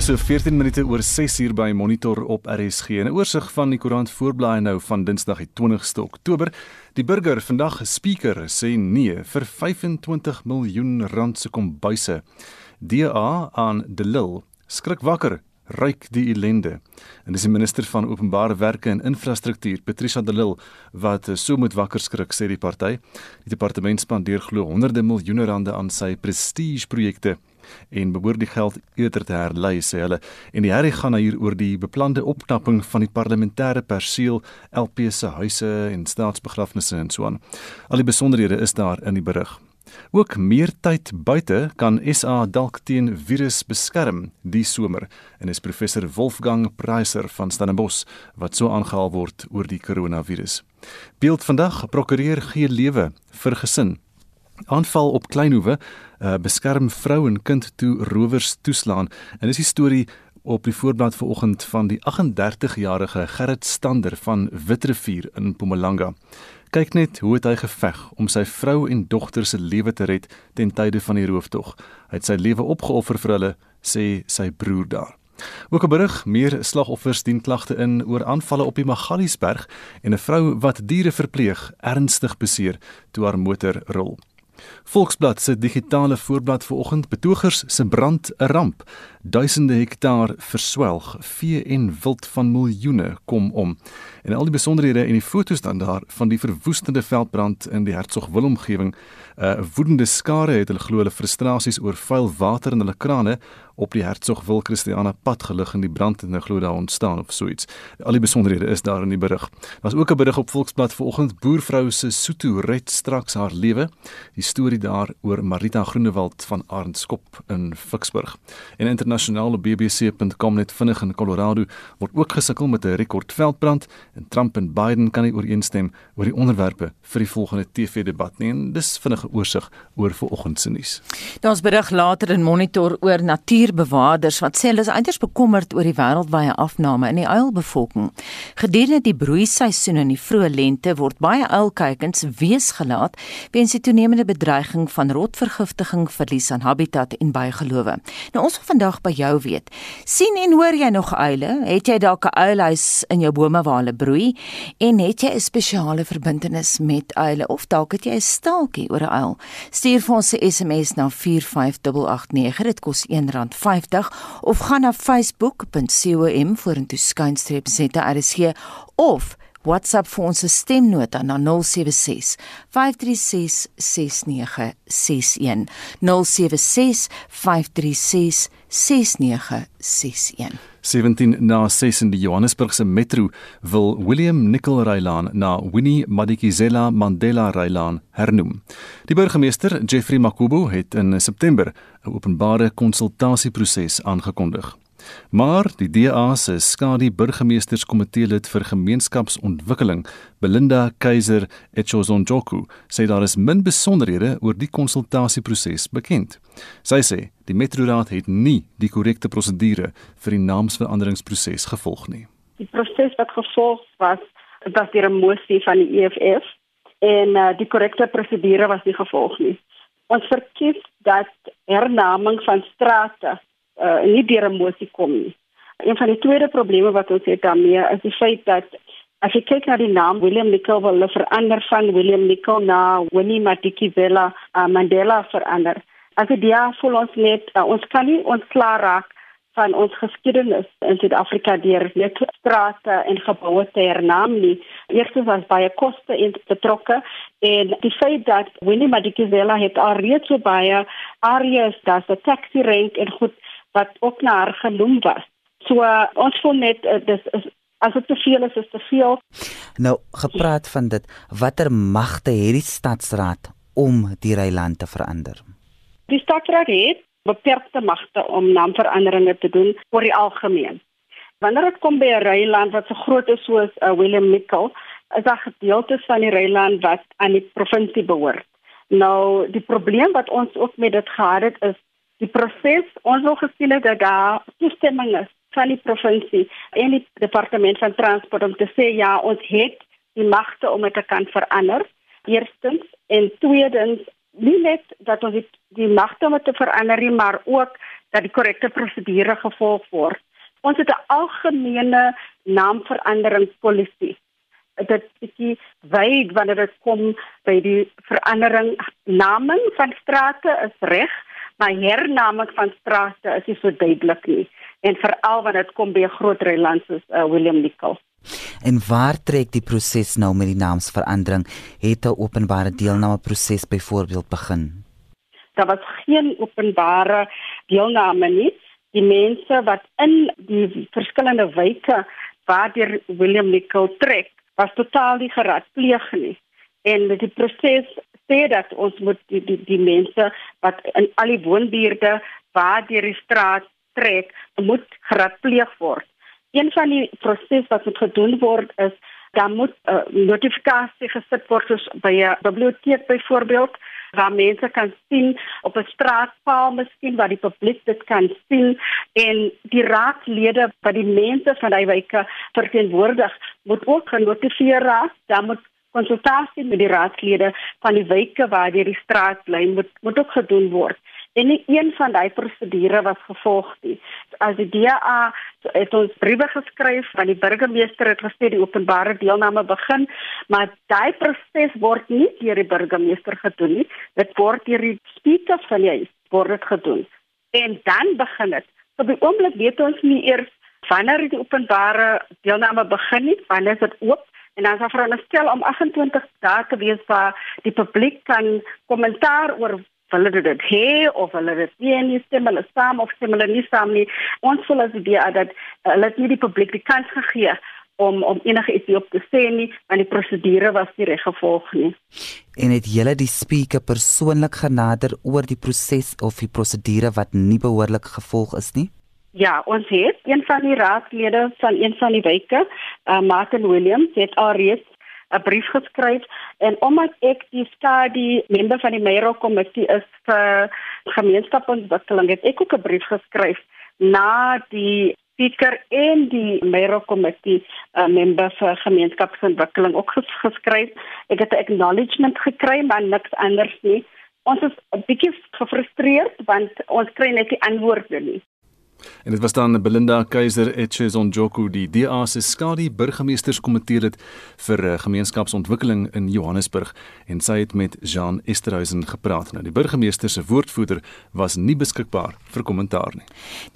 Dis so 14 minute oor 6 uur by Monitor op RSG. 'n Oorsig van die koerant voorblaai nou van Dinsdag die 20ste Oktober. Die burger vandag speaker sê nee vir 25 miljoen rand se kombuise. DA aan De Lille skrik wakker ryk die ellende. En dis die minister van openbare werke en infrastruktuur, Patricia de Lille, wat so moet wakker skrik sê die party. Die departement spandeer glo honderde miljoene rande aan sy prestige projekte en behoort die geld eerder te herlei sê hulle en die herrie gaan hier oor die beplande opknapping van die parlementêre perseel LP se huise en staatsbegrafnisse en so aan. Al die besonderhede is daar in die berig. Ook meer tyd buite kan SA dalk teen virus beskerm die somer en is professor Wolfgang Preiser van Stellenbosch wat so aangehaal word oor die koronavirus. Beeld vandag prokureur gee lewe vir gesin Aanval op Kleinhoewe, uh, beskerm vrou en kind toe rowers toeslaan. En dis die storie op die voorblad vanoggend van die 38-jarige Gerrit Stander van Witrifuur in Mpumalanga. Kyk net hoe het hy geveg om sy vrou en dogter se lewe te red ten tye van die rooftog. Hy het sy lewe opgeoffer vir hulle, sê sy broer daar. Ook 'n berig meer slagoffers dien klagte in oor aanvalle op die Magaliesberg en 'n vrou wat diere verpleeg ernstig beseer toe haar motor rol. Volksblad se digitale voorblad vanoggend betogers se brand 'n ramp. Duisende hektaar verswelg, vee en wild van miljoene kom om. En al die besonderhede en die fotos dan daar van die verwoestende veldbrand in die Hertsog Willem omgewing, 'n uh, woedende skare het hulle glo hulle frustrasies oor vuil water in hulle krane op die Hertsog Wil Christiana pad gelig in die brand en glo daar ontstaan of so iets. Al die besonderhede is daar in die berig. Daar's ook 'n berig op Volksblad vanoggend boervrou se Soto red straks haar lewe. Die storie daar oor Marita Groenewald van Arendskop in Ficksburg. En internasionaal op bbc.com net vinnig in Colorado word ook gesukkel met 'n rekordveldbrand en Trump en Biden kan nie ooreenstem oor die onderwerpe vir die volgende TV-debat nie. En dis vinnige oorsig oor vanoggend se nuus. Daar's berig later in Monitor oor natuur dierbewaarders wat sê hulle is uiters bekommerd oor die wêreldwye afname in die uilbevolking. Gedurende die broeiseisoen in die vroeë lente word baie uilkuikens weesgelaat weens die toenemende bedreiging van rotvergiftiging, verlies aan habitat en bygelowe. Nou ons wil vandag by jou weet, sien en hoor jy nog uile? Het jy dalk 'n uilhuis in jou bome waar hulle broei en het jy 'n spesiale verbintenis met uile of dalk het jy 'n staaltjie oor 'n uil? Stuur vir ons 'n SMS na 45889. Dit kos R1 R50 of gaan na facebook.com vorentoe skynstreep ZRSG of WhatsApp vir ons stemnota na 076 536 6961 076 536 6961 17 na 6 in die Johannesburgse metro wil William Nicol Railaan na Winnie Madikizela Mandela Railaan hernoem. Die burgemeester, Jeffrey Makubu, het in September 'n openbare konsultasieproses aangekondig. Maar die DA se skadu burgemeesterskomitee lid vir gemeenskapsontwikkeling, Belinda Keiser Echozonjoku, sê daar is min besonderhede oor die konsultasieproses bekend. Sy sê die metroraad het nie die korrekte prosedure vir die naamsveranderingsproses gevolg nie. Die proses wat gevolg was, was deur 'n mosie van die EFF en uh, die korrekte prosedure was nie gevolg nie. Ons verkies dat hernaming van strate uh, nie deur 'n mosie kom nie. Een van die tweede probleme wat ons het daarmee is die feit dat as jy kyk na die naam William Nicol wil verander van William Nicol na Winnie Madikizela uh, Mandela verander. As dit ja, voel ons net uh, ons kan nie ontslaa raak van ons geskiedenis in Suid-Afrika deur net strate en geboue te hernaam nie. Eerstens was baie koste in betrokke en die feit dat Winnie Madikizela het alreeds so baie areas dat die taxi rank en goed wat ook na haar genoem was. So uh, ons voel net uh, dis is as dit te veel is, is te veel. Nou gepraat van dit, watter magte het die stadsraad om die Reiland te verander? Die stadsraad het beperkte magte om naamveranderinge te doen vir die algemeen. Wanneer dit kom by 'n Reiland wat so groot is soos uh, William Nicol, is daar gedeeltes van die Reiland wat aan die provinsie behoort. Nou, die probleem wat ons ook met dit gehad het is die proses ons wil gesien het dat daar toestemming is van die provinsie en die departement van transport om te sê ja ons het die magte om dit te kan verander eerstens en tweedens nie net dat ons die, die magte om dit te verander nie maar ook dat die korrekte prosedure gevolg word. Ons het 'n algemene naamveranderingspolisie. Dit is wyd wanneer dit kom by die verandering naming van strate is reg, maar hernaming van strate is nie so duidelik nie en veral wanneer dit kom by 'n groot reiland soos uh, William Nicol. En waar trek die proses nou met die naamsverandering? Het 'n openbare deelname proses byvoorbeeld begin? Daar was geen openbare deelname nie. Die mense wat in die verskillende wyke waar deur William Nicol trek, was totaal nie geraadpleeg nie. En die proses sê dat ons moet die die, die mense wat in al die woonbuurte waar deur die straat trek, moet geraadpleeg word. Een van die prosesse wat moet gedoen word is dan moet 'n uh, eh, notifikasie gesit word soos by 'n biblioteek byvoorbeeld waar mense kan sien op 'n straatpaal miskien waar die publiek dit kan sien. En die raadslede wat die mense van daai wyke verteenwoordig moet ook genotifieer raak. Dan moet konsultasie met die raadslede van die wyke waar die straat bly moet moet ook gedoen word en nie een van daai prosedure was gevolg nie. As die DA het ons briewe geskryf aan die burgemeester het gesê die openbare deelname begin, maar daai proses word nie deur die burgemeester gedoen nie. Dit word deur die speaker van die huis word dit gedoen. En dan begin dit. Op die oomblik weet ons nie eers wanneer die openbare deelname begin nie, wanneer dit oop en dan sal veronderstel om 28 dae te wees waar die publiek kan kommentaar oor hulle dit hê of hulle dit nie nie stem hulle saam of stem hulle nie saam nie. Ons voel as die dat uh, hulle nie die publiek die kans gegee om om enige iets op te sê nie, want die prosedure was nie reg gevolg nie. En het julle die spreker persoonlik genader oor die proses of die prosedure wat nie behoorlik gevolg is nie? Ja, ons het een van die raadslede van een van die wyke, uh, Martin Williams, het alreeds 'n brief geskryf en omdat ek die skadu member van die Meiro komitee is vir gemeenskapsontwikkeling het ek ook 'n brief geskryf na die speaker en die Meiro komitee uh, member vir gemeenskapsontwikkeling ook ges geskryf. Ek het 'n acknowledgement gekry maar niks anders nie. Ons is 'n bietjie gefrustreerd want ons kry net nie antwoorde nie En dit was dan Belinda Keiser Etchezonjoku die DA se skadu burgemeesterskomitee lid vir eh, gemeenskapsontwikkeling in Johannesburg en sy het met Jean Esterhuizen gepraat. Nou die burgemeester se woordvoerder was nie beskikbaar vir kommentaar nie.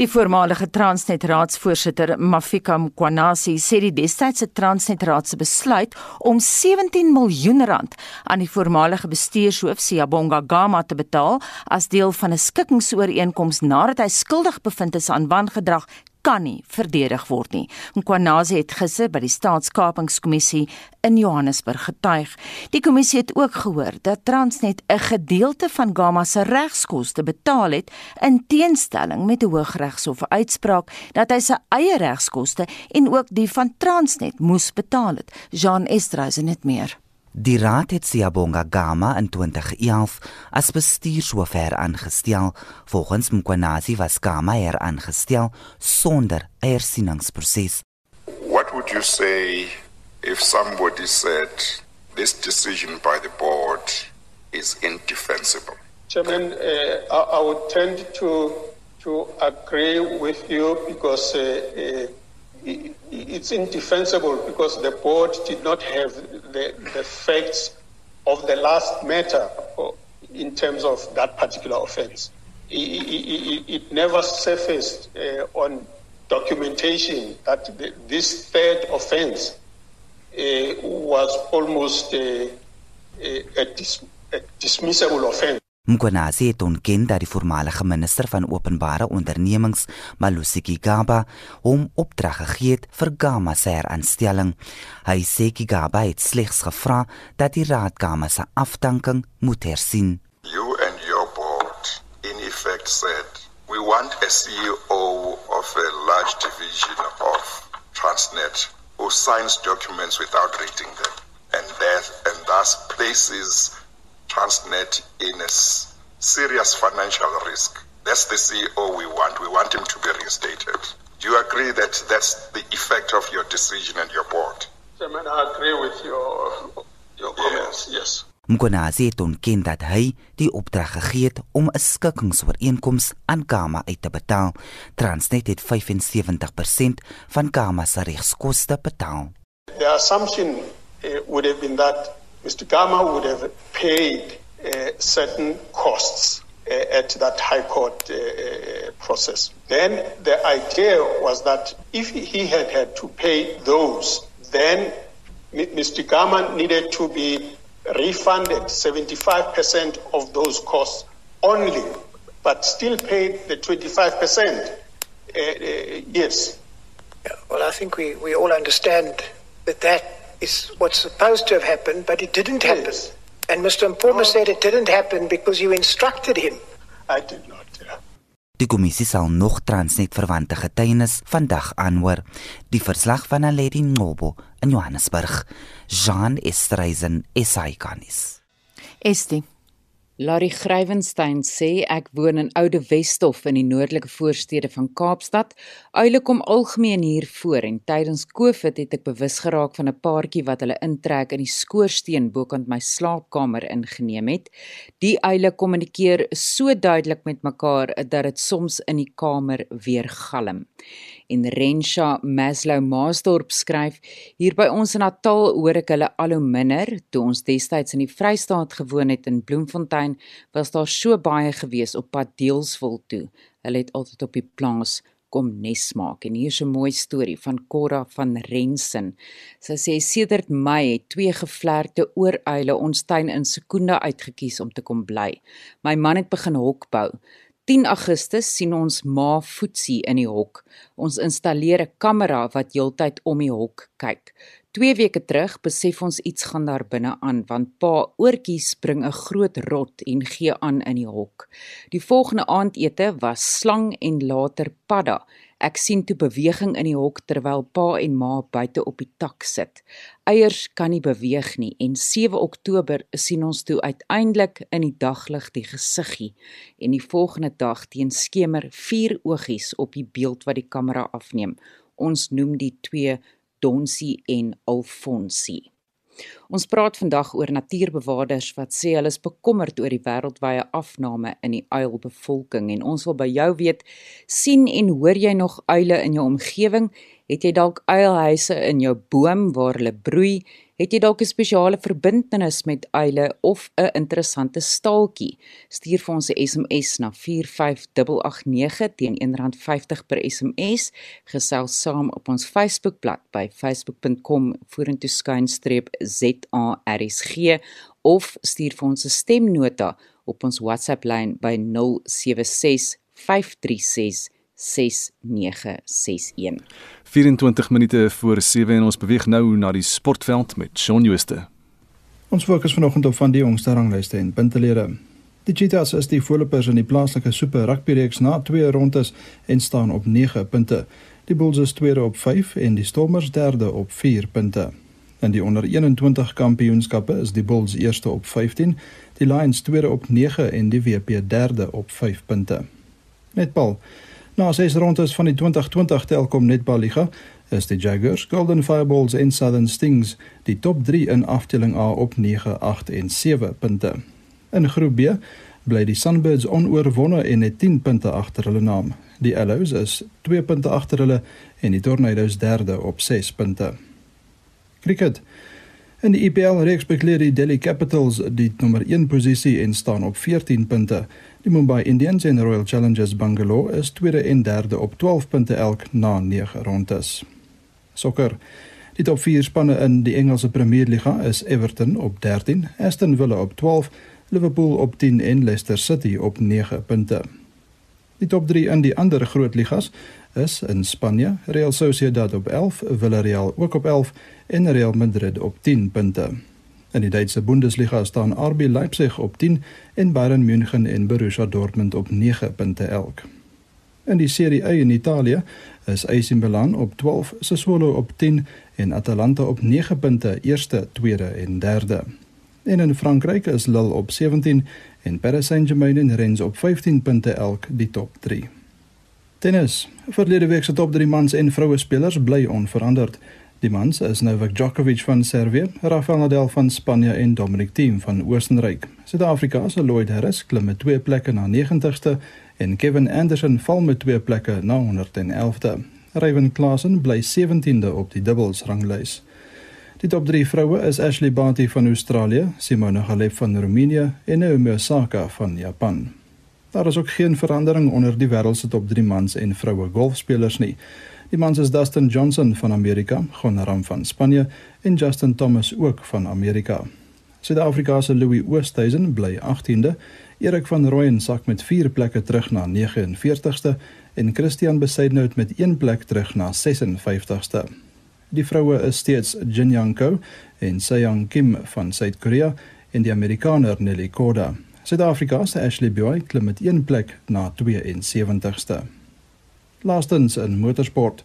Die voormalige Transnet raadsvoorsitter Mafika Mkwanasi sê die destydse Transnet raad se besluit om 17 miljoen rand aan die voormalige bestuurshoof Siyabonga Gama te betaal as deel van 'n skikkingsooreenkoms nadat hy skuldig bevind is aan wangedrag kan nie verdedig word nie. Nkwanase het gister by die Staatskapingskommissie in Johannesburg getuig. Die kommissie het ook gehoor dat Transnet 'n gedeelte van Gama se regskoste betaal het in teenstelling met 'n Hooggeregshof uitspraak dat hy sy eie regskoste en ook die van Transnet moes betaal het. Jean Estreisen het meer. Die raad het Siyabonga Gama in 2011 as bestuurshoof aangestel. Volgens Mkwanasi was Gama her aangestel sonder hersieningsproses. What would you say if somebody said this decision by the board is indefensible? Chairman, uh, I, I would tend to to agree with you because uh, uh, it's indefensible because the board did not have the, the facts of the last matter in terms of that particular offense. It, it, it never surfaced uh, on documentation that the, this third offense uh, was almost a, a, a, dis, a dismissible offense. Mkwanasi het ontken dat die voormalige minister van openbare ondernemings, Malusi Gigaba, hom opdrag gegee het vir Gama se heraanstelling. Hy sê Gigaba het slegs gevra dat die raad Gama se afdanking moet hersien. You and your board in effect said we want a CEO of a large division of Transnet who signs documents without reading them and that and thus places Transnet in a serious financial risk. That's the CEO we want. We want him to be reinstated. Do you agree that that's the effect of your decision and your board? Chairman, I agree with your your comments. Yes. yes. Mkonazi het ontken dat hy die opdrag gegee het om 'n skikkingsooreenkoms aan Gama uit te betaal. Transnet het 75% van Gama se regskoste betaal. The assumption uh, would have been that Mr. Gama would have paid uh, certain costs uh, at that high court uh, uh process. Then the idea was that if he had had to pay those, then Mr. Gama needed to be refunded 75% of those costs only, but still paid the 25%. Uh, uh, yes. Well, I think we, we all understand that that is what's supposed to have happened, but it didn't happen. Yes. And Mr. Mpoma oh. said it didn't happen because you instructed him. I did not. Yeah. Die kommissie sal nog Transnet verwante getuienis vandag aanhoor. Die verslag van Aledi Ngobo in Johannesburg. Jean Estreisen, SAICanis. Estie Larry Grywenstein sê ek woon in Oude Westhof in die noordelike voorstede van Kaapstad. Uile kom algemeen hier voor en tydens Covid het ek bewus geraak van 'n paartjie wat hulle intrek in die skoorsteen bokant my slaapkamer ingeneem het. Die uile kommunikeer so duidelik met mekaar dat dit soms in die kamer weer galm. En Rensha Maslow Maasdorp skryf hier by ons in Natal hoor ek hulle al hoe minder. Toe ons destyds in die Vrystaat gewoon het in Bloemfontein was daar so baie gewees op pad Deelsville toe. Hulle het altyd op die plaas kom nes maak en hier's 'n mooi storie van Cora van Rensen sy sê sedert Mei het twee gevlekte ooruile ons tuin in sekonde uitgekies om te kom bly my man het begin hok bou 10 Augustus sien ons ma Foetsie in die hok. Ons installeer 'n kamera wat heeltyd om die hok kyk. 2 weke terug besef ons iets gaan daar binne aan want pa oortjie spring 'n groot rot en gee aan in die hok. Die volgende aandete was slang en later padda. Ek sien toe beweging in die hok terwyl pa en ma buite op die tak sit. Eiers kan nie beweeg nie en 7 Oktober sien ons toe uiteindelik in die daglig die gesiggie en die volgende dag teen skemer vier oogies op die beeld wat die kamera afneem. Ons noem die twee Donsie en Alfonsie. Ons praat vandag oor natuurbewaarders wat sê hulle is bekommerd oor die wêreldwye afname in die uilbevolking en ons wil by jou weet sien en hoor jy nog uile in jou omgewing het jy dalk uilhuise in jou boom waar hulle broei Het jy dalk 'n spesiale verbintenis met uile of 'n interessante staaltjie? Stuur vir ons 'n SMS na 45889 teen R1.50 per SMS. Gesels saam op ons Facebookblad by facebook.com vorentoe skynstreep ZARSG of stuur vir ons 'n stemnota op ons WhatsApp lyn by 076 536 6961. 24 minute voor 7 en ons beweeg nou na die sportveld met Shaun Jooste. Ons fokus vanoggend op van die jongste ranglyste en puntelede. Die Cheetahs is die voorlopers in die plaaslike Super Rugby reeks na twee rondes en staan op 9 punte. Die Bulls is tweede op 5 en die Stormers derde op 4 punte. In die onder 21 kampioenskappe is die Bulls eerste op 15, die Lions tweede op 9 en die WP derde op 5 punte. Netbal Na ses rondes van die 2020 Telkom Netball Liga is die Jaguars, Golden Fireballs en Southern Stings die top 3 in afdeling A op 9, 8 en 7 punte. In groep B bly die Sunbirds onoorwonde en het 10 punte agter hulle naam. Die Arrows is 2 punte agter hulle en die Tornadoes derde op 6 punte. Cricket In die IPL reeks bekleed die Delhi Capitals die nommer 1 posisie en staan op 14 punte. Die Mumbai Indians en Royal Challengers Bangalore is tweede en derde op 12 punte elk na 9 rondes. Sokker. Die top 4 spanne in die Engelse Premier Liga is Everton op 13, Aston Villa op 12, Liverpool op 10 en Leicester City op 9 punte. Die top 3 in die ander groot ligas is in Spanje, Real Sociedad op 11, Villarreal ook op 11 en Real Madrid op 10 punte. In die Duitse Bundesliga staan RB Leipzig op 10 en Bayern München en Borussia Dortmund op 9 punte elk. In die Serie A in Italië is AC Milan op 12, Sassuolo op 10 en Atalanta op 9 punte eerste, tweede en derde. En in Frankryk is Lille op 17 en Paris Saint-Germain en Rennes op 15 punte elk die top 3. Tennis. Verlede week se top 3 mans en vroue spelers bly onveranderd. Die mans is Novak Djokovic van Servië, Rafael Nadal van Spanje en Dominic Thiem van Oostenryk. Suid-Afrika se Lloyd Harris klim met twee plekke na 90ste en Kevin Anderson val met twee plekke na 111de. Ryan Klassen bly 17de op die dubbels ranglys. Die top 3 vroue is Ashley Barty van Australië, Simona Halep van Roemenië en Naomi Osaka van Japan. Daar is ook geen verandering onder die wêreld se top 3 mans en vroue golfspelers nie. Die mans is Dustin Johnson van Amerika, Gon Ram van Spanje en Justin Thomas ook van Amerika. Suid-Afrika se Louis Oosthuizen bly 18de, Erik van Rooyen sak met 4 plekke terug na 49ste en Christian Besaidnout met 1 plek terug na 56ste. Die vroue is steeds Jin Young Ko en Seong Kim van Suid-Korea en die Amerikaner Nelly Korda. Suid-Afrika se Ashley Buy klim met 1 plek na 72ste. Laastens in motorsport.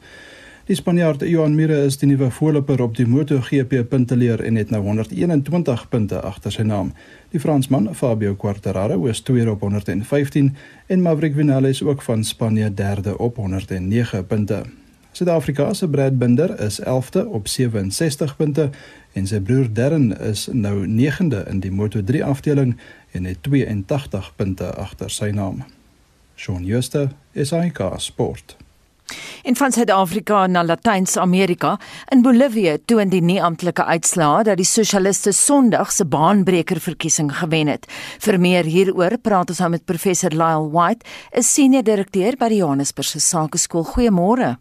Die Spanjaard Joan Mir is die nuwe voorloper op die MotoGP punteleer en het nou 121 punte agter sy naam. Die Fransman Fabio Quartararo is tweede op 115 en Maverick Vinales ook van Spanje derde op 109 punte. Suid-Afrika se Brad Binder is 11de op 67 punte en sy broer Darren is nou 9de in die Moto3 afdeling en het 82 punte agter sy naam. Shaun Schuster, SAK Sport. In van Suid-Afrika na Latyns-Amerika, in Bolivie toon die nie-amptelike uitslae dat die sosialiste Sondag se baanbreker verkiesing gewen het. Vir meer hieroor praat ons nou met professor Lyle White, 'n senior direkteur by die Johannesburgse Sakeskool. Goeiemôre.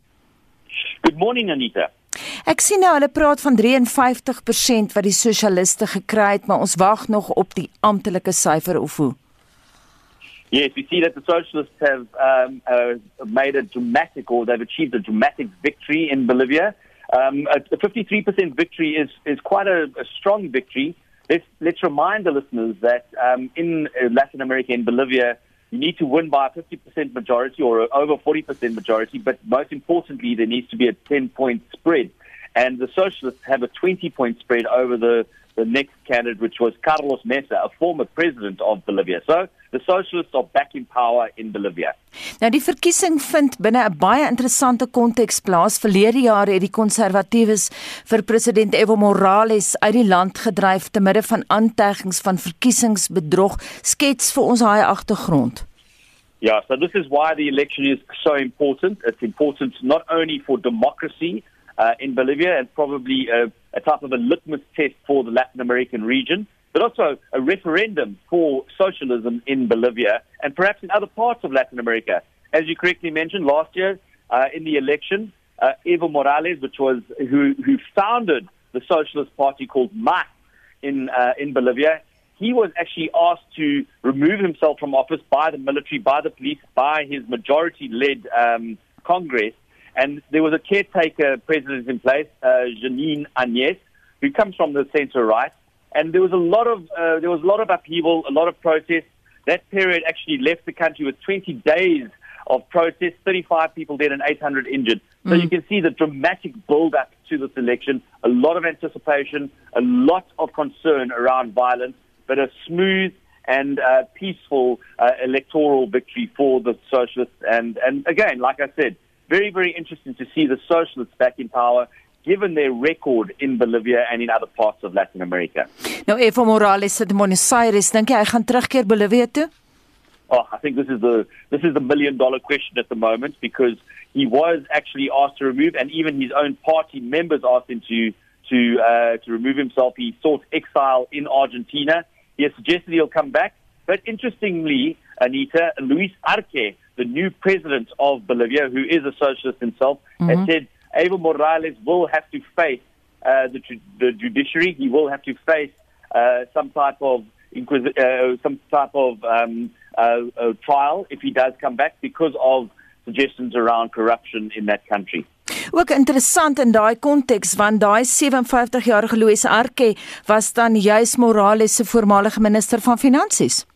Good morning Anita. Ek sien nou hulle praat van 53% wat die sosialiste gekry het, maar ons wag nog op die amptelike syfer of hoe? Yes, we see that the socialists have um, uh, made a dramatic, or they've achieved a dramatic victory in Bolivia. Um, a, a 53% victory is, is quite a, a strong victory. Let's, let's remind the listeners that um, in uh, Latin America, in Bolivia, you need to win by a 50% majority or over 40% majority, but most importantly, there needs to be a 10 point spread. And the socialists have a 20 point spread over the the next candidate, which was Carlos Mesa, a former president of Bolivia. So the socialists are back in power in Bolivia. Nou die verkiesing vind binne 'n baie interessante konteks plaas. Verlede jaar het die konservatiewes vir president Evo Morales uit die land gedryf te midde van aantuigings van verkiesingsbedrog. Skets vir ons daai agtergrond. Yeah, so this is why the election is so important. It's important not only for democracy uh, in Bolivia and probably uh, a type of a litmus test for the Latin American region, but also a referendum for socialism in Bolivia and perhaps in other parts of Latin America. As you correctly mentioned, last year uh, in the election, uh, Evo Morales, which was who, who founded the Socialist Party called MAS in uh, in Bolivia, he was actually asked to remove himself from office by the military, by the police, by his majority-led um, Congress and there was a caretaker president in place, uh, Janine Agnes, who comes from the centre right. And there was a lot of uh, there was a lot of upheaval, a lot of protests. That period actually left the country with 20 days of protests, 35 people dead and 800 injured. So mm. you can see the dramatic build-up to this election, a lot of anticipation, a lot of concern around violence, but a smooth and uh, peaceful uh, electoral victory for the socialists. And, and again, like I said, very, very interesting to see the socialists back in power. Given their record in Bolivia and in other parts of Latin America. Nou Evo Morales sit in Buenos Aires, dink jy hy gaan terugkeer Bolivia toe? Oh, I think this is the this is the million dollar question at the moment because he was actually asked to remove and even his own party members asked him to to uh, to remove himself. He sought exile in Argentina. He has suggested he'll come back, but interestingly, Anita Luis Arce the new president of Bolivia, who is a socialist himself, mm-hmm. has said Evo Morales will have to face uh, the, the judiciary. He will have to face uh, some type of inquisi- uh, some type of um, uh, uh, trial if he does come back because of suggestions around corruption in that country. Ook interessant in daai konteks want daai 57-jarige Luis Arce was dan juis Morales se voormalige minister van finansies.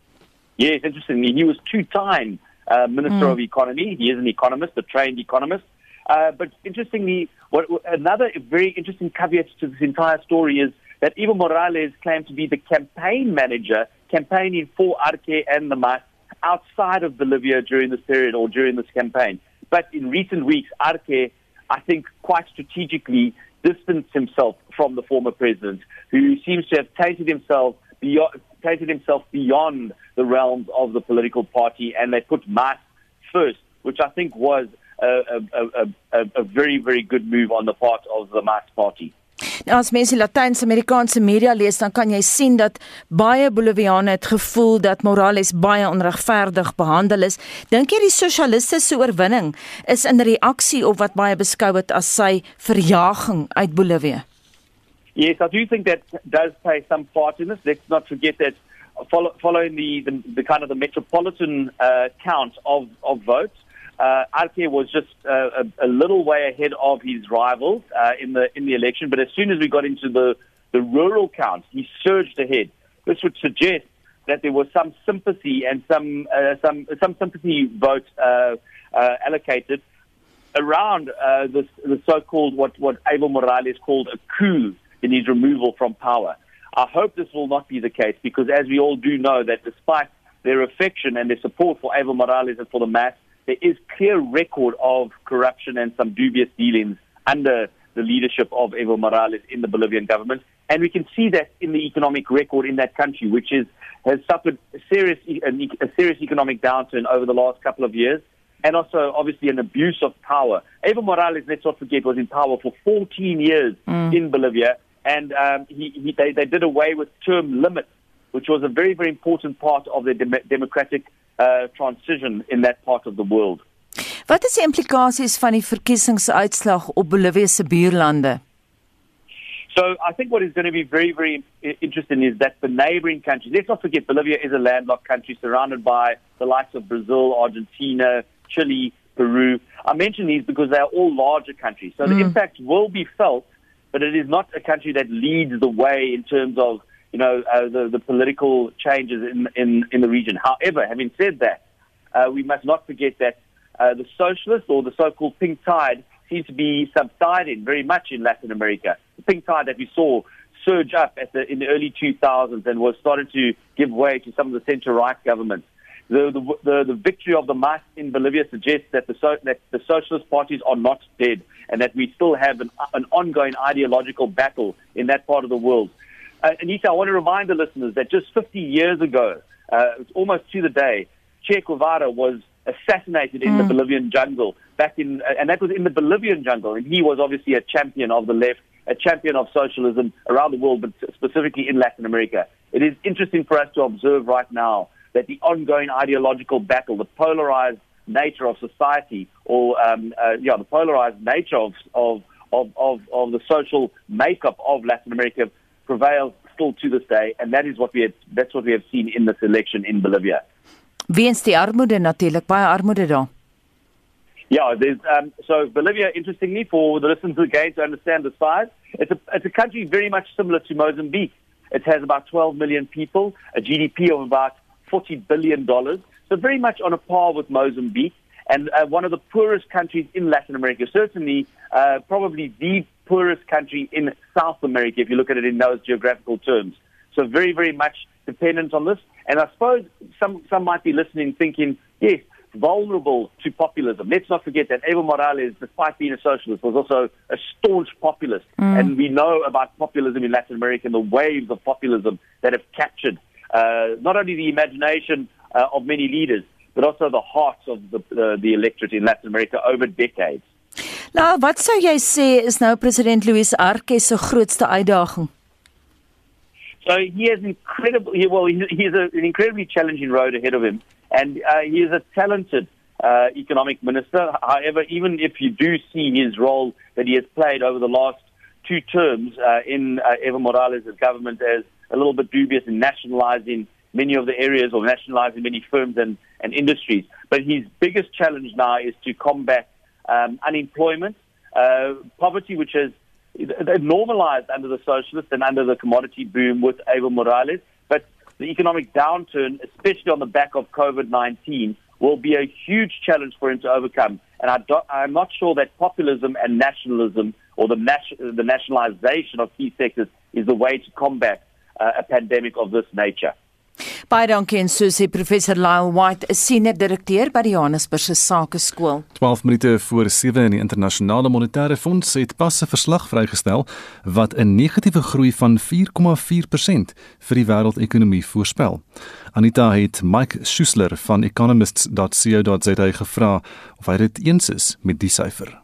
Yes, interestingly, he was two-time uh, Minister mm. of Economy. He is an economist, a trained economist. Uh, but interestingly, what, another very interesting caveat to this entire story is that Evo Morales claimed to be the campaign manager campaigning for Arce and the MAS outside of Bolivia during this period or during this campaign. But in recent weeks, Arce, I think quite strategically, distanced himself from the former president, who seems to have tainted himself beyond, tainted himself beyond the realms of the political party, and they put MAS first, which I think was a, a, a, a, very, very good move on the part of the mass party. Nou as mense Latyns-Amerikaanse media lees, dan kan jy sien dat baie Boliviane het gevoel dat Morales baie onregverdig behandel is. Dink jy die sosialiste se oorwinning is in reaksie op wat baie beskou het as sy verjaging uit Bolivia? Yes, I do think that does play some part in this. Let's not forget that following the, the, the kind of the metropolitan uh, count of, of votes, uh, Arce was just uh, a, a, little way ahead of his rivals uh, in the in the election. But as soon as we got into the the rural count, he surged ahead. This would suggest that there was some sympathy and some uh, some some sympathy vote uh, uh, allocated around this the so-called what what Evo Morales called a coup in his removal from power. I hope this will not be the case because, as we all do know, that despite their affection and their support for Evo Morales and for the mass, there is clear record of corruption and some dubious dealings under the leadership of Evo Morales in the Bolivian government. And we can see that in the economic record in that country, which is, has suffered a serious, a serious economic downturn over the last couple of years. And also, obviously, an abuse of power. Evo Morales, let's not forget, was in power for 14 years mm. in Bolivia. And um, he, he, they, they did away with term limits, which was a very, very important part of the dem- democratic uh, transition in that part of the world. Wat is die implikasies van die verkiesingsuitslag op Bolivia se buurlande? So I think what is going to be very, very interesting is that the neighboring countries, let's not forget Bolivia is a landlocked country surrounded by the likes of Brazil, Argentina, Chile, Peru. I mention these because they are all larger countries. So mm. the impact will be felt, but it is not a country that leads the way in terms of you know, uh, the, the political changes in, in, in the region. However, having said that, uh, we must not forget that uh, the socialists or the so-called pink tide seems to be subsiding very much in Latin America. The pink tide that we saw surge up at the, in the early 2000s and was starting to give way to some of the center-right governments. The, the, the, the victory of the MAS in Bolivia suggests that the, so, that the socialist parties are not dead and that we still have an, an ongoing ideological battle in that part of the world. Uh, Anita, I want to remind the listeners that just 50 years ago, uh, almost to the day, Che Guevara was assassinated in mm. the Bolivian jungle back in, uh, and that was in the Bolivian jungle, and he was obviously a champion of the left, a champion of socialism around the world, but specifically in Latin America. It is interesting for us to observe right now that the ongoing ideological battle, the polarized nature of society, or um, uh, yeah, the polarized nature of, of of, of, of the social makeup of Latin America prevails still to this day, and that is what we have, that's what we have seen in this election in Bolivia. Weens die armoede natuurlik baie armoede daar. Yeah, there's um, so Bolivia. Interestingly, for the listeners again to understand the size, it's a it's a country very much similar to Mozambique. It has about 12 million people, a GDP of about 40 billion dollars. So very much on a par with Mozambique, and uh, one of the poorest countries in Latin America. Certainly, uh, probably the poorest country in South America, if you look at it in those geographical terms. So very, very much dependent on this. And I suppose some, some might be listening thinking, yes, vulnerable to populism. Let's not forget that Evo Morales, despite being a socialist, was also a staunch populist. Mm. And we know about populism in Latin America and the waves of populism that have captured uh, not only the imagination uh, of many leaders, but also the hearts of the, uh, the electorate in Latin America over decades. Nou, wat sou jy sê is nou president Luis Arce se grootste uitdaging? So he has incredible he, well he has a, an incredibly challenging road ahead of him. And uh, he is a talented uh, economic minister. However even if you do see his role that he has played over the last two terms uh, in uh, Evo Morales' government as a little bit dubious in nationalizing many of the areas or nationalizing many firms and, and industries. But his biggest challenge now is to combat um, unemployment, uh, poverty, which has normalized under the socialists and under the commodity boom with Evo Morales. But the economic downturn, especially on the back of COVID 19, will be a huge challenge for him to overcome. And I I'm not sure that populism and nationalism or the, nation, the nationalization of key sectors is the way to combat uh, a pandemic of this nature. Baie dankie en so sê professor Lyle White, 'n senior direkteur by die Johannesburgse Sakeskool. 12 minute voor 7 in die internasionale monetaire fonds het pas 'n verslag vrygestel wat 'n negatiewe groei van 4,4% vir die wêreldekonomie voorspel. Anita het Mike Schuessler van economists.co.za gevra of hy dit eens is met die syfer.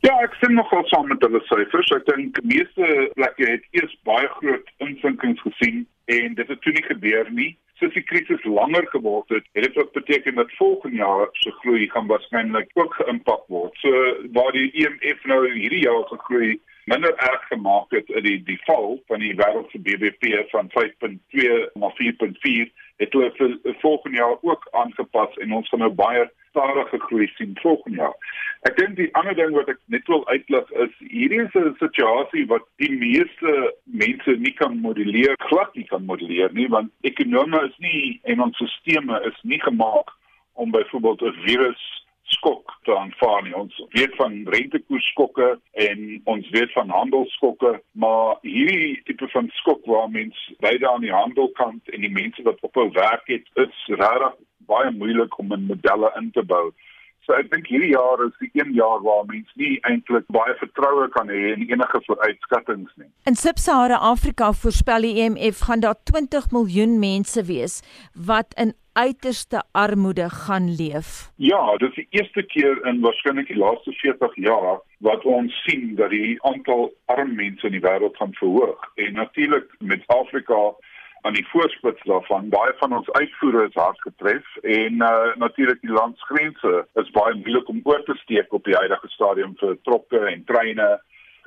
Ja, ek sien nogal saam met hulle syfers. Ek dink meeste plekke het eers baie groot insinkings gesien en dit het toe nie gebeur nie soos die krisis langer geword het, het dit ook beteken dat volgende jaar se groei gaan waarskynlik ook geïmpak word. So waar die IMF nou hierdie jaar gegroei minder erg gemaak het in die die val van die wêreld se BBP van 5.2 na 4.4 het hulle volgende jaar ook aangepas en ons gaan nou baie stadige groei sien volgende jaar. Ek dink die ander ding wat ek net wil uitlig is hierdie is 'n situasie wat die meeste mense nie kan modelleer, glad nie kan modelleer nie want ekonome is nie en ons stelsels is nie gemaak om byvoorbeeld 'n virus skok te aanvaar nie. Ons weet van rentekoersskokke en ons weet van handelsskokke, maar hierdie tipe van skok waar mens beide aan die handelkant en die mense wat op hul werk het, is regtig baie moeilik om in modelle in te bou. So ek dink hierdie jaar is die een jaar waar mense nie eintlik baie vertroue kan hê in enige vooruitskattinge nie. In Sub-Sahara Afrika voorspel die IMF e gaan daar 20 miljoen mense wees wat in uiterste armoede gaan leef. Ja, dit is die eerste keer in waarskynlik die laaste 40 jaar wat ons sien dat die aantal arm mense in die wêreld gaan verhoog. En natuurlik met Afrika aan die voorspits daarvan baie van ons uitvoere is hard getref en uh, natuurlik die landsgrense is baie moeilik om oor te steek op die huidige stadium vir trokke en treine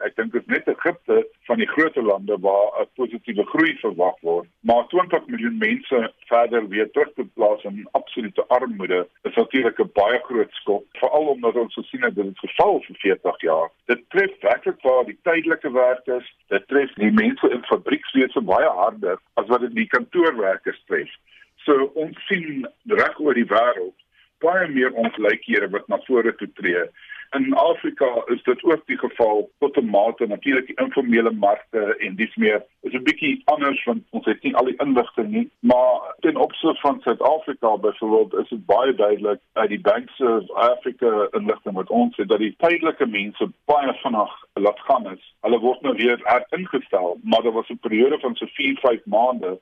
ek dink dit is net Egipte van die groot lande waar 'n positiewe groei verwag word. Maar 20 miljoen mense verder weer terug te plaas in absolute armoede is natuurlik 'n baie groot skok veral omdat ons gesien het dit geval vir 40 jaar. Dit tref werklik waar die tydelike werkers dit tref die mense in fabriekswese baie harder as wat dit die kantoorwerkers tref. So ons sien reg oor die wêreld baie meer ongelykhede wat na vore toe tree in Afrika is dit ook die geval tot 'n mate. Natuurlik die informele markte en dis meer is 'n bietjie anders want ons het nie al die inligting nie. Maar ten opsigte van Suid-Afrika byvoorbeeld is dit baie duidelik uit die Banks of Africa inligting wat ons het dat die tydelike mense baie vinnig laat gaan is. Hulle word nou weer heringestel maar daar was 'n periode van so 4, 5 maande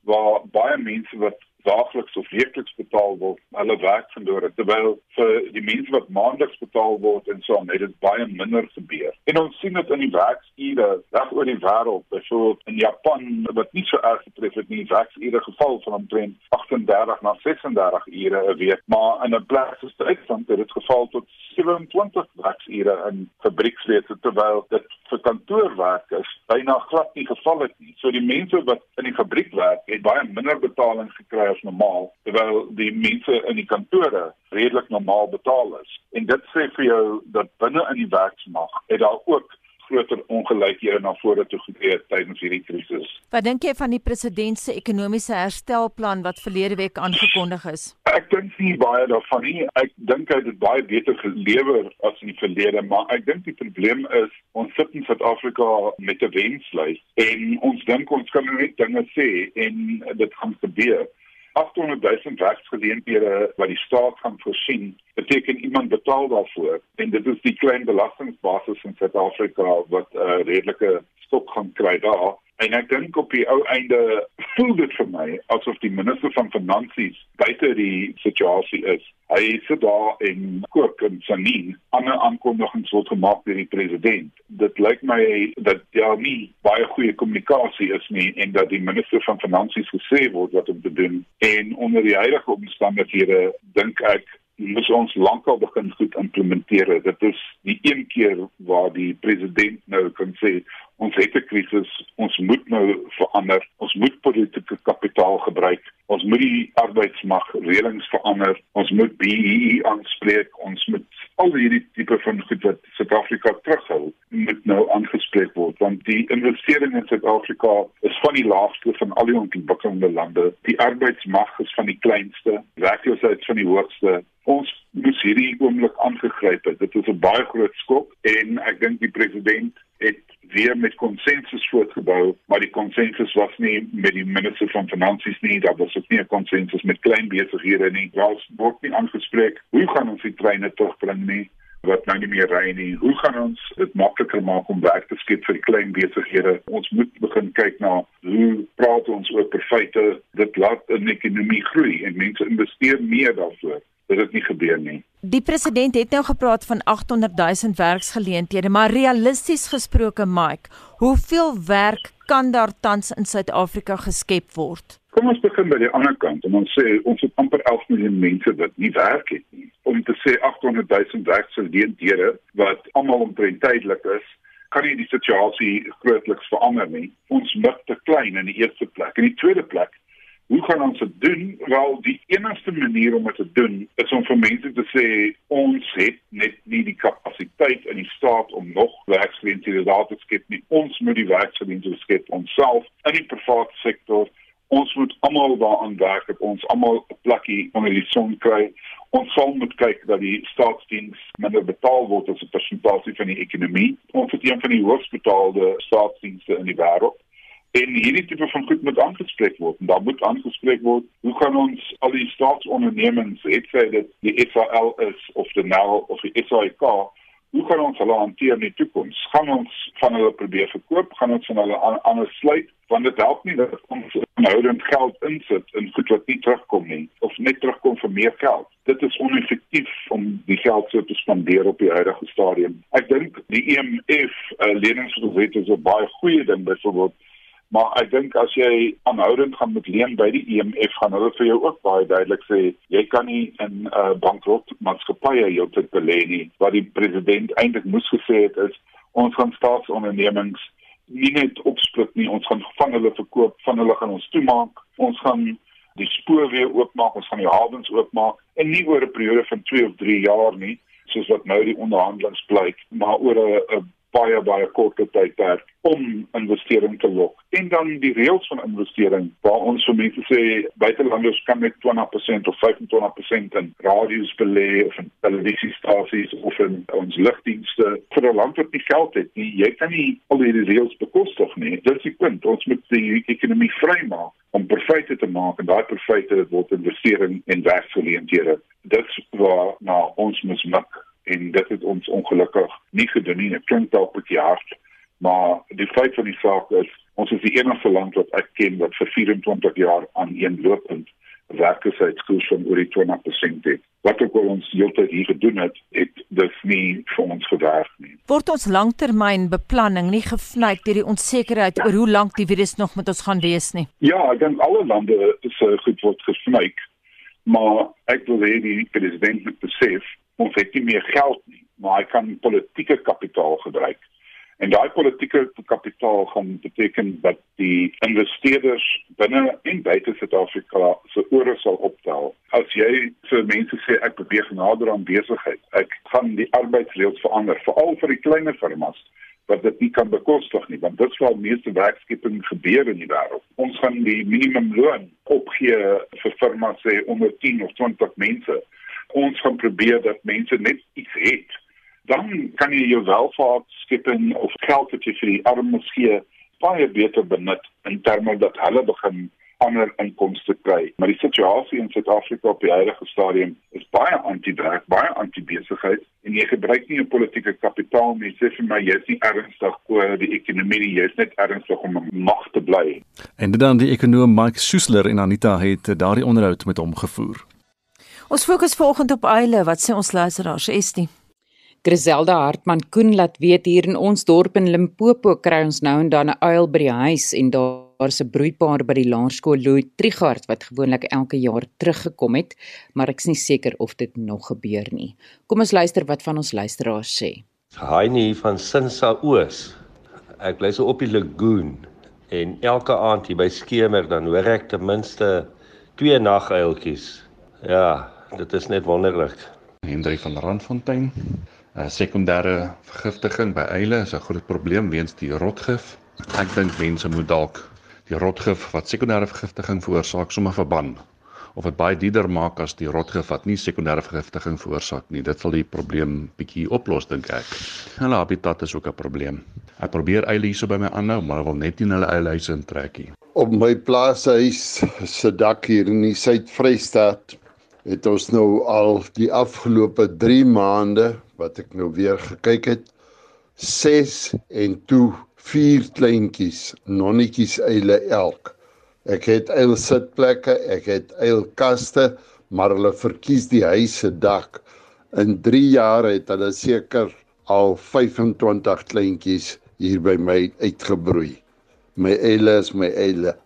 waar baie mense wat daagliks of weekliks betaal word, hulle werk verloor het terwyl vir die mense wat maandeliks betaal word en so aan, het dit baie minder gebeur. En ons sien dit in die werksure reg oor die wêreld, byvoorbeeld in Japan wat nie so erg getref het nie, werksure geval van omtrent 38 na 36 ure 'n week, maar in 'n plek soos Duitsland het dit geval tot 27 werksure in fabriekswese terwyl dit vir kantoorwerkers byna glad nie geval het nie. So die mense wat in die fabriek werk, het baie minder betaling gekry as normaal terwyl die mense in die kantore redelik normaal betaal is. En dit sê vir jou dat binne in die werksmag het daar ook groter ongelykhede na vore toe getree tydens hierdie krisis. Wat dink jy van die president se ekonomiese herstelplan wat verlede week aangekondig is? Ek dink nie baie daarvan nie. Ek dink hy het dit baie beter gelewer as in die verlede, maar ek dink die probleem is ons sit in Suid-Afrika met 'n wenslys en ons dink ons kan net dinge sê en dit gaan gebeur. 800 000 werksgeleenthede wat die staat gaan voorsien, beteken iemand betaal daarvoor en dit is die klein belastingbasis in Suid-Afrika wat 'n uh, redelike skok gaan kry daar. En ek dink op die ou einde voel dit vir my asof die minister van finansies buite die situasie is. Hy sit daar en kook en sanien ander aankondigings word gemaak deur die president. Dit lyk my dat daar nie baie goeie kommunikasie is nie en dat die minister van finansies gesê word wat om te doen en onder die huidige omstandighede dink ek moet ons lankal begin goed implementeer. Dit is die een keer waar die president nou kan sê ons het 'n krisis, ons moet nou verander. Ons moet politieke kapitaal gebruik. Ons moet die arbeidsmag reëlings verander. Ons moet BEE aanspreek. Ons moet al hierdie tipe van goed wat Suid-Afrika terughou, moet nou aangespreek word want die investering in Suid-Afrika is van die laagste van al die ontwikkelde lande. Die arbeidsmag is van die kleinste, werkloosheid van die hoogste ons moes hierdie oomblik aangegryp het. Dit is 'n baie groot skok en ek dink die president het weer met konsensus voortgebou, maar die konsensus was nie met die minister van finansies nie, daar was ook nie 'n konsensus met klein besighede nie. Daar word nie aangespreek hoe gaan ons die treine terugbring nie wat nou nie meer ry nie. Hoe gaan ons dit makliker maak om werk te skep vir die klein besighede? Ons moet begin kyk na hoe praat ons oor feite dit laat 'n ekonomie groei en mense investeer meer daarvoor dat dit nie gebeur nie. Die president het nou gepraat van 800 000 werksgeleenthede, maar realisties gesproke, Mike, hoeveel werk kan daar tans in Suid-Afrika geskep word? Kom ons begin by die ander kant en ons sê ons het amper 11 miljoen mense wat nie werk het nie. Om te sê 800 000 werksgeleenthede wat almal omtrent tydelik is, kan nie die situasie grootliks verander nie. Ons mik te klein in die eerste plek. In die tweede plek Hoe gaan ons dit doen? Wel, die enigste manier om dit te doen is om vir mense te sê ons het net nie die kapasiteit in die staat om nog werksgeleenthede daar te skep nie. Ons moet die werksgeleenthede skep onsself in die private sektor. Ons moet almal daaraan werk dat ons almal 'n plekkie onder die son kry. Ons sal moet kyk dat die staatsdiens minder betaal word as 'n persentasie van die ekonomie. Ons het een van die hoogst betaalde staatsdienste in die wêreld. En hierdie tipe van goed moet aangespreek word. En daar moet aangespreek word hoe gaan ons al die staatsondernemings, het sy dit die SAL is of die NEL of die SAIK, hoe gaan ons hulle hanteer in die toekoms? Gaan ons van hulle probeer verkoop? Gaan ons van hulle anders sluit? Want dit help nie dat ons aanhoudend geld insit in goed wat nie terugkom nie of net terugkom vir meer geld. Dit is oneffektief om die geld so te spandeer op die huidige stadium. Ek dink die EMF uh, leningswet is 'n baie goeie ding byvoorbeeld Maar ek dink as jy aanhoudend gaan met leen by die IMF e gaan hulle vir jou ook baie duidelik sê jy kan nie in 'n uh, bankrot maatskappye jou te belê nie. Wat die president eintlik moes gesê het is ons gaan staatsondernemings nie net opsplit nie, ons gaan van hulle verkoop, van hulle gaan ons toemaak. Ons gaan die spoor weer oopmaak, ons gaan die hawens oopmaak en nie oor 'n periode van 2 of 3 jaar nie soos wat nou die onderhandelinge blyk, maar oor 'n baie baie korte tydperk om investering te lok. En dan die reëls van investering waar ons vir mense sê buitelanders kan met 20% of 25% in radio's belê of in televisiestasies of in ons lugdienste vir 'n land wat nie geld het nie. Jy kan nie al die reëls bekostig nie. Dit is die punt. Ons moet die ekonomie vrymaak om profite te maak en daai profite word investering en werksgeleenthede. Dit is waar nou ons moet maak en dit het ons ongelukkig nie gedoen nie. Dit klink dalk 'n bietjie hard, maar die feit van die saak is ons is die enigste land wat ek ken wat vir 24 jaar aan een lopend werkloosheidskoers van oor die 20% het. Wat ook al ons heeltyd hier gedoen het, het dit nie vir ons gewerk nie. Word ons langtermynbeplanning nie gevlei deur die onsekerheid oor hoe lank die virus nog met ons gaan wees nie? Ja, ek dink alle lande se uh, goed word gevlei. Maar ek wil hê die president moet besef ons het nie meer geld nie, maar hy kan politieke kapitaal gebruik. En daai politieke kapitaal gaan beteken dat die investeerders binne en buite Suid-Afrika se ore sal optel. As jy vir mense sê ek beweeg nader aan besigheid, ek gaan die arbeidsreëls verander, veral vir die kleiner firmas wat dit nie kan bekostig nie want dit sou meeste werkskeping gebeur in die wêreld. Ons gaan die minimumloon opgee vir firmas sê onder 10 of 20 mense ons gaan probeer dat mense net iets het, dan kan jy jou welvaart skep en of geld wat jy vir die armes gee baie beter benut in terme dat hulle begin ander inkomste kry. Maar die situasie in Suid-Afrika op die huidige stadium is baie anti-werk, baie anti-besigheid en jy gebruik nie 'n politieke kapitaal nie. Sê vir my jy's nie ernstig oor die ekonomie nie, jy's net ernstig om mag te bly. En dan die ekonom Mike Schuessler en Anita het daardie onderhoud met hom gevoer. Ons fokus vanoggend op eile. Wat sê ons luisteraars? Estie. Griselda Hartman Koen laat weet hier in ons dorp in Limpopo kry ons nou en dan 'n uil by die huis en daar's 'n broeipaar by die laerskool Louis Trigard wat gewoonlik elke jaar teruggekom het, maar ek's nie seker of dit nog gebeur nie. Kom ons luister wat van ons luisteraars sê. Haai nie van Sinsa Oos. Ek bly so op die lagoon en elke aand hier by skemer dan hoor ek ten minste twee naguiltjies. Ja, dit is net wonderlik. Hendrik van Randfontein. 'n uh, Sekondêre vergiftiging by eile is 'n groot probleem weens die rotgif. Ek dink mense moet dalk die rotgif wat sekondêre vergiftiging veroorsaak sommer verban of dit baie dierder maak as die rotgif wat nie sekondêre vergiftiging veroorsaak nie. Dit sal die probleem bietjie oplos dink ek. Hulle habitat is ook 'n probleem. Ek probeer eile hierso by my aanhou, maar hulle wil net nie hulle eilehuise intrek nie. Op my plaashuis se dak hier in die Suid-Vrystaat het ons nou al die afgelope 3 maande wat ek nou weer gekyk het 6 en toe 4 kleintjies nonnetjies eile elk. Ek het eil sitplekke, ek het eil kaste, maar hulle verkies die huis se dak. In 3 jaar het hulle seker al 25 kleintjies hier by my uitgebroei. My eile is my eile.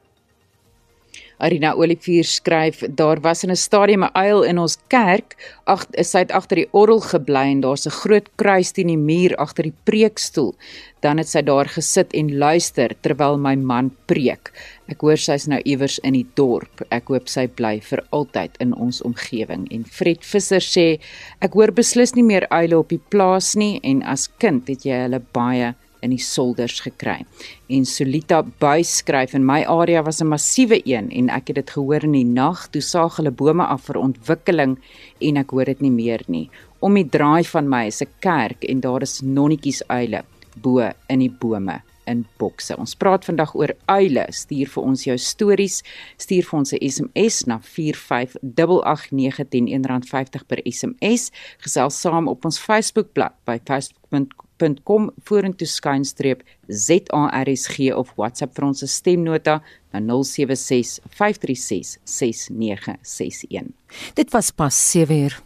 Arina Olivier skryf daar was in 'n stadium 'n uil in ons kerk, ag is hy agter die orgel gebly en daar's 'n groot kruis teen die muur agter die preekstoel. Dan het sy daar gesit en luister terwyl my man preek. Ek hoor sy's nou iewers in die dorp. Ek hoop sy bly vir altyd in ons omgewing. En Fred Visser sê ek hoor beslis nie meer uile op die plaas nie en as kind het jy hulle baie in die solders gekry. En Solita Buys skryf in my area was 'n massiewe een en ek het dit gehoor in die nag toe saag hulle bome af vir ontwikkeling en ek hoor dit nie meer nie. Om die draai van my is 'n kerk en daar is nonnetjies uile bo in die bome in bokse. Ons praat vandag oor uile. Stuur vir ons jou stories. Stuur vir ons 'n SMS na 4588910 R50 per SMS. Gesels saam op ons Facebookblad by facebook.com facebook.com vorentoe skynstreep ZARSG of WhatsApp vir ons stemnota na 076 536 6961. Dit was pas 7 uur.